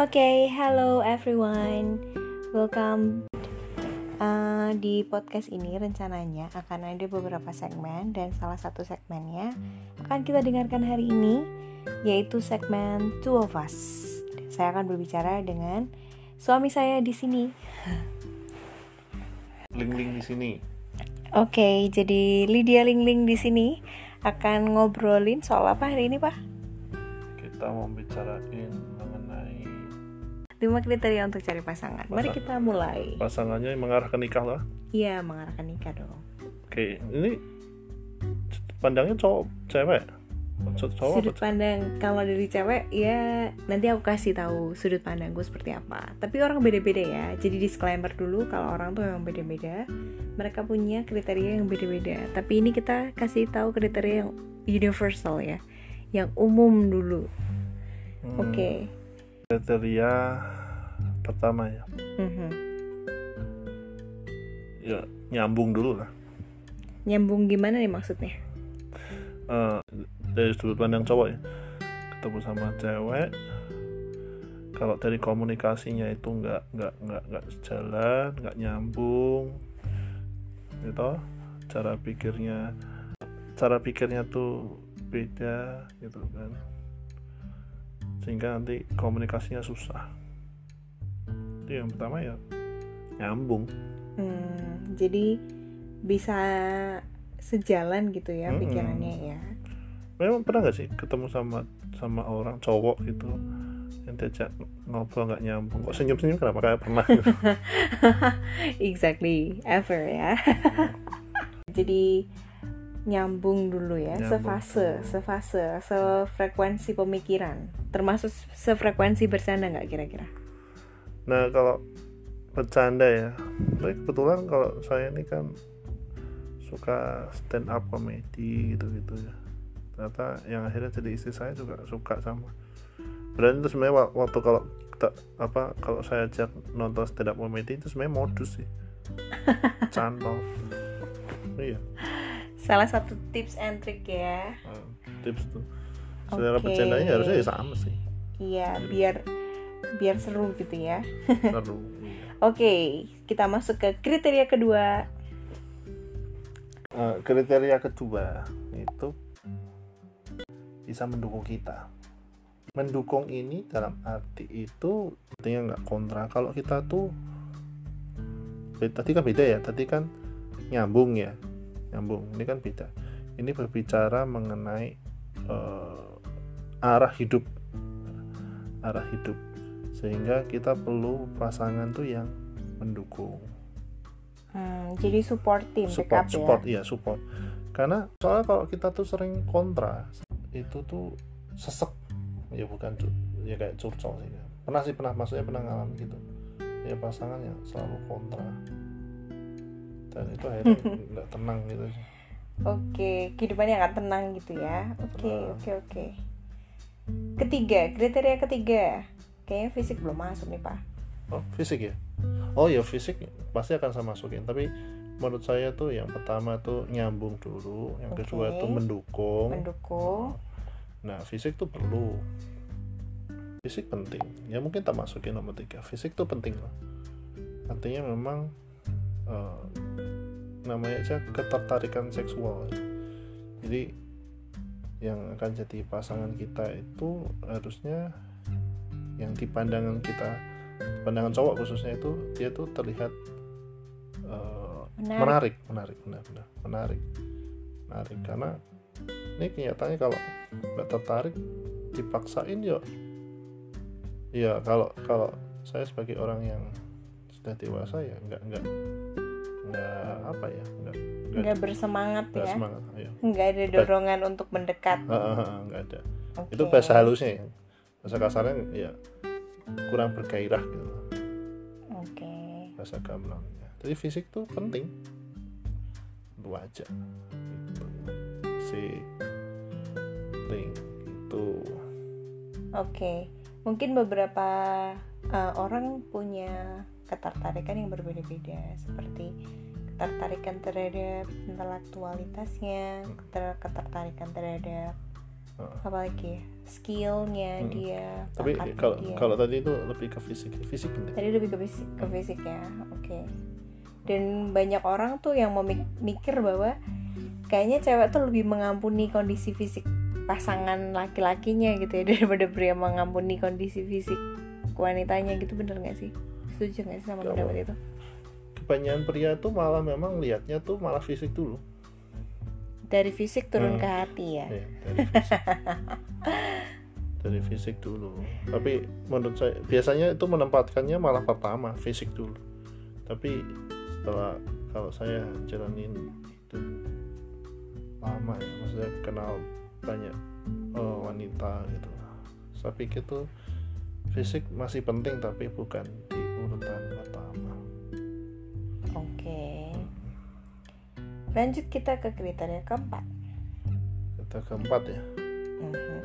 Oke, hello everyone. Welcome. Uh, di podcast ini rencananya akan ada beberapa segmen dan salah satu segmennya akan kita dengarkan hari ini yaitu segmen Two of Us. Saya akan berbicara dengan suami saya di sini. Ling-ling di sini. Oke, jadi Lydia Ling-ling di sini akan ngobrolin soal apa hari ini, Pak? Kita mau bicarain 5 kriteria untuk cari pasangan. Mari Mari kita mulai. Pasangannya mengarah ke nikah lah. Iya, mengarah ke nikah dong. Oke, ini pandangnya cowok cewek. Cowok sudut apa? pandang kalau dari cewek ya nanti aku kasih tahu sudut pandang gue seperti apa tapi orang beda-beda ya jadi disclaimer dulu kalau orang tuh memang beda-beda mereka punya kriteria yang beda-beda tapi ini kita kasih tahu kriteria yang universal ya yang umum dulu hmm. oke okay Kriteria pertama ya. Mhm. Ya nyambung dulu lah. nyambung gimana nih maksudnya Eh, dari sudut pandang cowok ya. Ketemu sama cewek. Kalau dari komunikasinya itu nggak nggak nggak nggak sejalan, nggak nyambung, gitu. Cara pikirnya, cara pikirnya tuh beda, gitu kan. Sehingga nanti komunikasinya susah. Itu yang pertama ya nyambung. Hmm, jadi bisa sejalan gitu ya Mm-mm. pikirannya ya Memang pernah nggak sih ketemu sama sama orang cowok gitu yang diajak ngobrol nggak nyambung kok senyum senyum kenapa kayak pernah gitu. exactly ever ya jadi nyambung dulu ya Nyambung. sefase sefase sefrekuensi pemikiran. Termasuk sefrekuensi bercanda nggak kira-kira? Nah kalau bercanda ya tapi kebetulan kalau saya ini kan suka stand up comedy gitu gitu ya. Ternyata yang akhirnya jadi istri saya juga suka sama. Dan itu sebenarnya wa- waktu kalau kita apa kalau saya ajak nonton stand up comedy itu sebenarnya modus sih. Cantol. Iya salah satu tips and trick ya. Eh, tips tuh. Secara Oke. bercandanya harusnya ya sama sih. Iya biar biar seru gitu ya. Seru. oke kita masuk ke kriteria kedua. Eh, kriteria kedua itu bisa mendukung kita. Mendukung ini dalam arti itu artinya nggak kontra. Kalau kita tuh tadi kan beda ya tadi kan nyambung ya nyambung. Ini kan beda ini berbicara mengenai eh, arah hidup. Arah hidup. Sehingga kita perlu pasangan tuh yang mendukung. Hmm, jadi support tim backup support ya? support. Iya support. Karena soalnya kalau kita tuh sering kontra itu tuh sesek. Ya bukan ya kayak curcol sih. Pernah sih pernah maksudnya pernah ngalamin gitu. Ya pasangan yang selalu kontra dan itu akhirnya nggak tenang gitu Oke, kehidupannya akan tenang gitu ya. Oke, oke, oke. Ketiga, kriteria ketiga. Kayaknya fisik belum masuk nih, Pak. oh fisik ya oh ya fisik pasti akan saya masukin tapi menurut saya tuh yang pertama tuh nyambung dulu yang kedua Oke. tuh mendukung Mendukung. Nah, fisik tuh perlu. Fisik penting. Ya mungkin tak masukin nomor tiga. Fisik tuh penting lah. Artinya memang eh, namanya aja ketertarikan seksual. Jadi yang akan jadi pasangan kita itu harusnya yang di pandangan kita, pandangan cowok khususnya itu dia tuh terlihat Menarik. menarik, menarik, benar, benar, menarik, menarik karena ini kenyataannya kalau nggak tertarik dipaksain yuk ya kalau kalau saya sebagai orang yang sudah dewasa ya nggak nggak nggak apa ya nggak nggak bersemangat nggak ya. semangat ya Nggak ada dorongan untuk mendekat. nggak ada Oke. itu bahasa halusnya ya bahasa kasarnya ya kurang bergairah gitu Oke. bahasa gamblangnya jadi fisik tuh penting itu aja gitu. fisik penting itu Oke. Mungkin beberapa uh, orang punya ketertarikan yang berbeda-beda seperti ketertarikan terhadap intelektualitasnya, keter- ketertarikan terhadap apalagi skillnya Hmm. dia tapi kalau dia. kalau tadi itu lebih ke fisik fisik penting tadi lebih ke fisik, ke fisik ya oke. Dan banyak orang tuh yang mau mik- mikir bahwa kayaknya cewek tuh lebih mengampuni kondisi fisik pasangan laki-lakinya gitu ya daripada pria mengampuni kondisi fisik wanitanya gitu bener nggak sih setuju nggak sih sama pendapat itu? Kebanyakan pria tuh malah memang lihatnya tuh malah fisik dulu. Dari fisik turun Hmm. ke hati ya? Iya, dari fisik. Dari fisik dulu. Tapi menurut saya biasanya itu menempatkannya malah pertama fisik dulu. Tapi setelah kalau saya jalanin itu lama ya maksudnya kenal banyak eh, wanita gitu. Saya pikir tuh fisik masih penting tapi bukan di pertama oke. Lanjut kita ke kriteria keempat. Kita keempat ya? Mhm.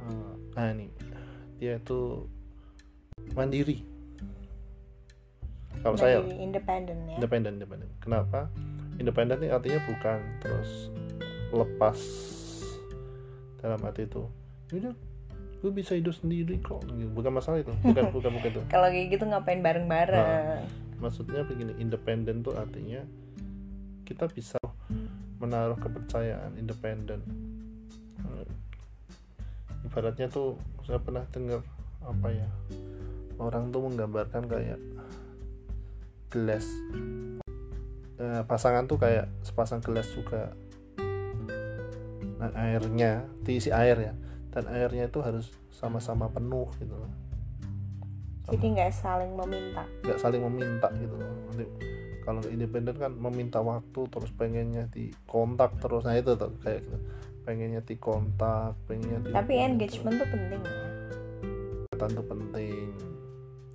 Eh, nah ini. Dia itu mandiri. Kalau saya independen ya? Independen independen kenapa? Independen ini artinya bukan terus lepas dalam arti itu. Udah gue bisa hidup sendiri kok. Gitu. bukan masalah itu. Bukan bukan bukan itu. Kalau kayak gitu ngapain bareng-bareng? Maksudnya begini independen tuh artinya kita bisa menaruh kepercayaan independen Eh, ibaratnya tuh saya pernah dengar apa ya orang tuh menggambarkan kayak gelas. Eh, pasangan tuh kayak sepasang gelas juga. Dan airnya diisi air ya dan airnya itu harus sama-sama penuh gitu loh. Jadi nggak saling meminta. Nggak saling meminta gitu loh. Nanti kalau independen kan meminta waktu terus pengennya di kontak terus. Nah itu tuh kayak gitu. Pengennya di kontak pengennya di tapi engagement tuh penting ya. Tentu penting.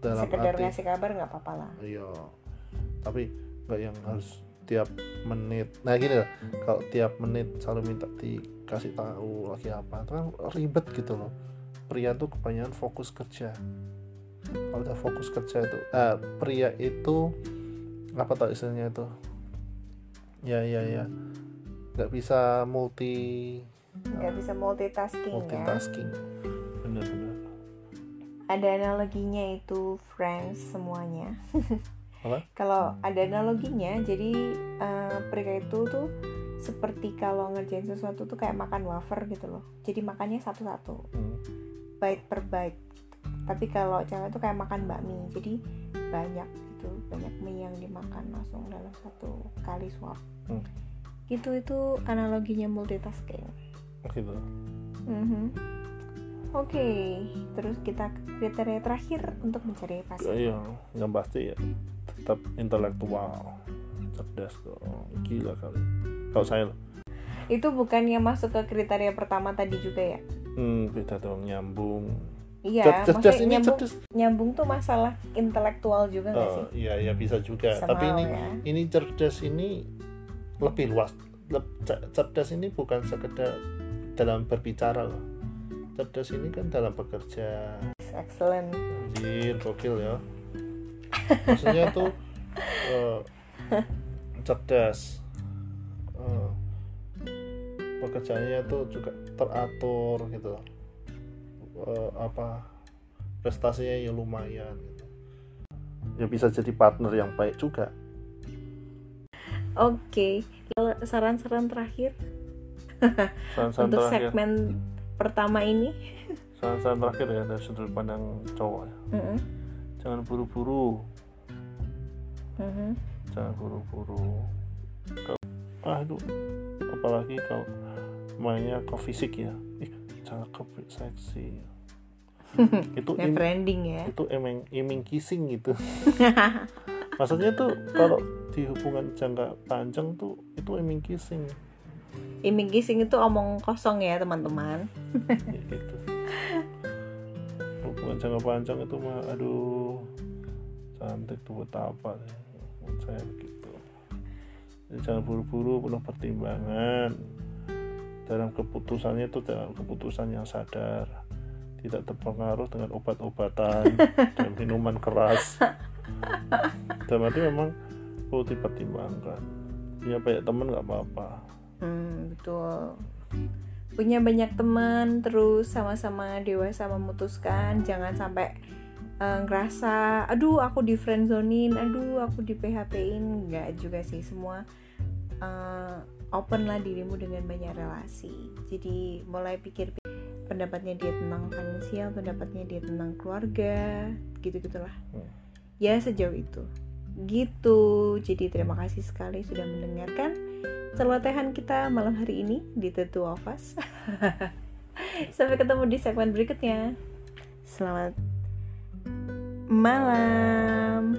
Dalam sekedar arti ngasih kabar nggak apa-apa lah. Iya. Tapi nggak yang harus tiap menit. Nah gini loh kalau tiap menit selalu minta dikasih tahu lagi apa itu kan ribet gitu loh. Pria tuh kebanyakan fokus kerja. Kalau udah fokus kerja itu eh, pria itu apa tau istilahnya itu? Ya ya ya. Nggak bisa multi nggak bisa multitasking, ya. multitasking. Bener-bener ada analoginya itu friends semuanya Apa? kalau ada analoginya jadi eh, pria itu tuh seperti kalau ngerjain sesuatu tuh kayak makan wafer gitu loh. Jadi makannya satu-satu. Hmm. bite per bite tapi kalau cewek tuh kayak makan bakmi. Jadi banyak gitu banyak mie yang dimakan langsung dalam satu kali suap Hmm. gitu itu analoginya multitasking. Gitu Mhm. oke terus kita kriteria terakhir untuk mencari pasangan iya yang pasti ya tetap intelektual. Cerdas kok. Gila kali. Kalau saya loh itu bukannya masuk ke kriteria pertama tadi juga ya? Hmm, beda dong nyambung. Iya Cer- cerdas ini nyambung, cerdas. nyambung tuh masalah intelektual juga nggak sih? Oh, iya iya bisa juga. Tapi ini ya. ini cerdas ini lebih luas. Cer- cerdas ini bukan sekedar dalam berbicara loh. Cerdas ini kan dalam bekerja. Excellent. Anjir gokil ya maksudnya tuh eh, cerdas. Eh, pekerjaannya tuh juga teratur gitu. Eh, apa prestasinya ya lumayan gitu. Ya bisa jadi partner yang baik juga. Oke Kalau saran-saran terakhir? Saran-saran untuk terakhir. segmen pertama ini? Saran-saran terakhir ya dari sudut pandang cowok ya. Mhm. Jangan buru-buru. Mhm. jangan buru-buru. Kalau- ah apalagi kalau mainnya ke fisik ya. Ih cakep seksi. Itu never ending ya. itu emang iming kissing gitu. Maksudnya tuh kalau di hubungan jangka panjang tuh itu iming kissing iming kissing itu omong kosong ya teman-teman. Ya gitu hubungan jangka panjang itu mah aduh cantik tuh buat apa sih? menurut saya begitu. Jadi jangan buru-buru penuh pertimbangan. Dalam keputusannya itu dalam keputusan yang sadar. Tidak terpengaruh dengan obat-obatan dan minuman keras. Dan berarti memang perlu dipertimbangkan. Punya banyak teman nggak apa-apa. Hmm, betul punya banyak teman terus sama-sama dewasa memutuskan jangan sampai uh, ngerasa aduh aku di friendzonin aduh aku di PHP-in nggak juga sih semua uh, open lah dirimu dengan banyak relasi. Jadi mulai pikir pendapatnya dia tentang finansial pendapatnya dia tentang keluarga gitu gitulah hmm. ya sejauh itu. Gitu. Jadi terima kasih sekali sudah mendengarkan celotehan kita malam hari ini di The Two of Us. Sampai ketemu di segmen berikutnya. Selamat malam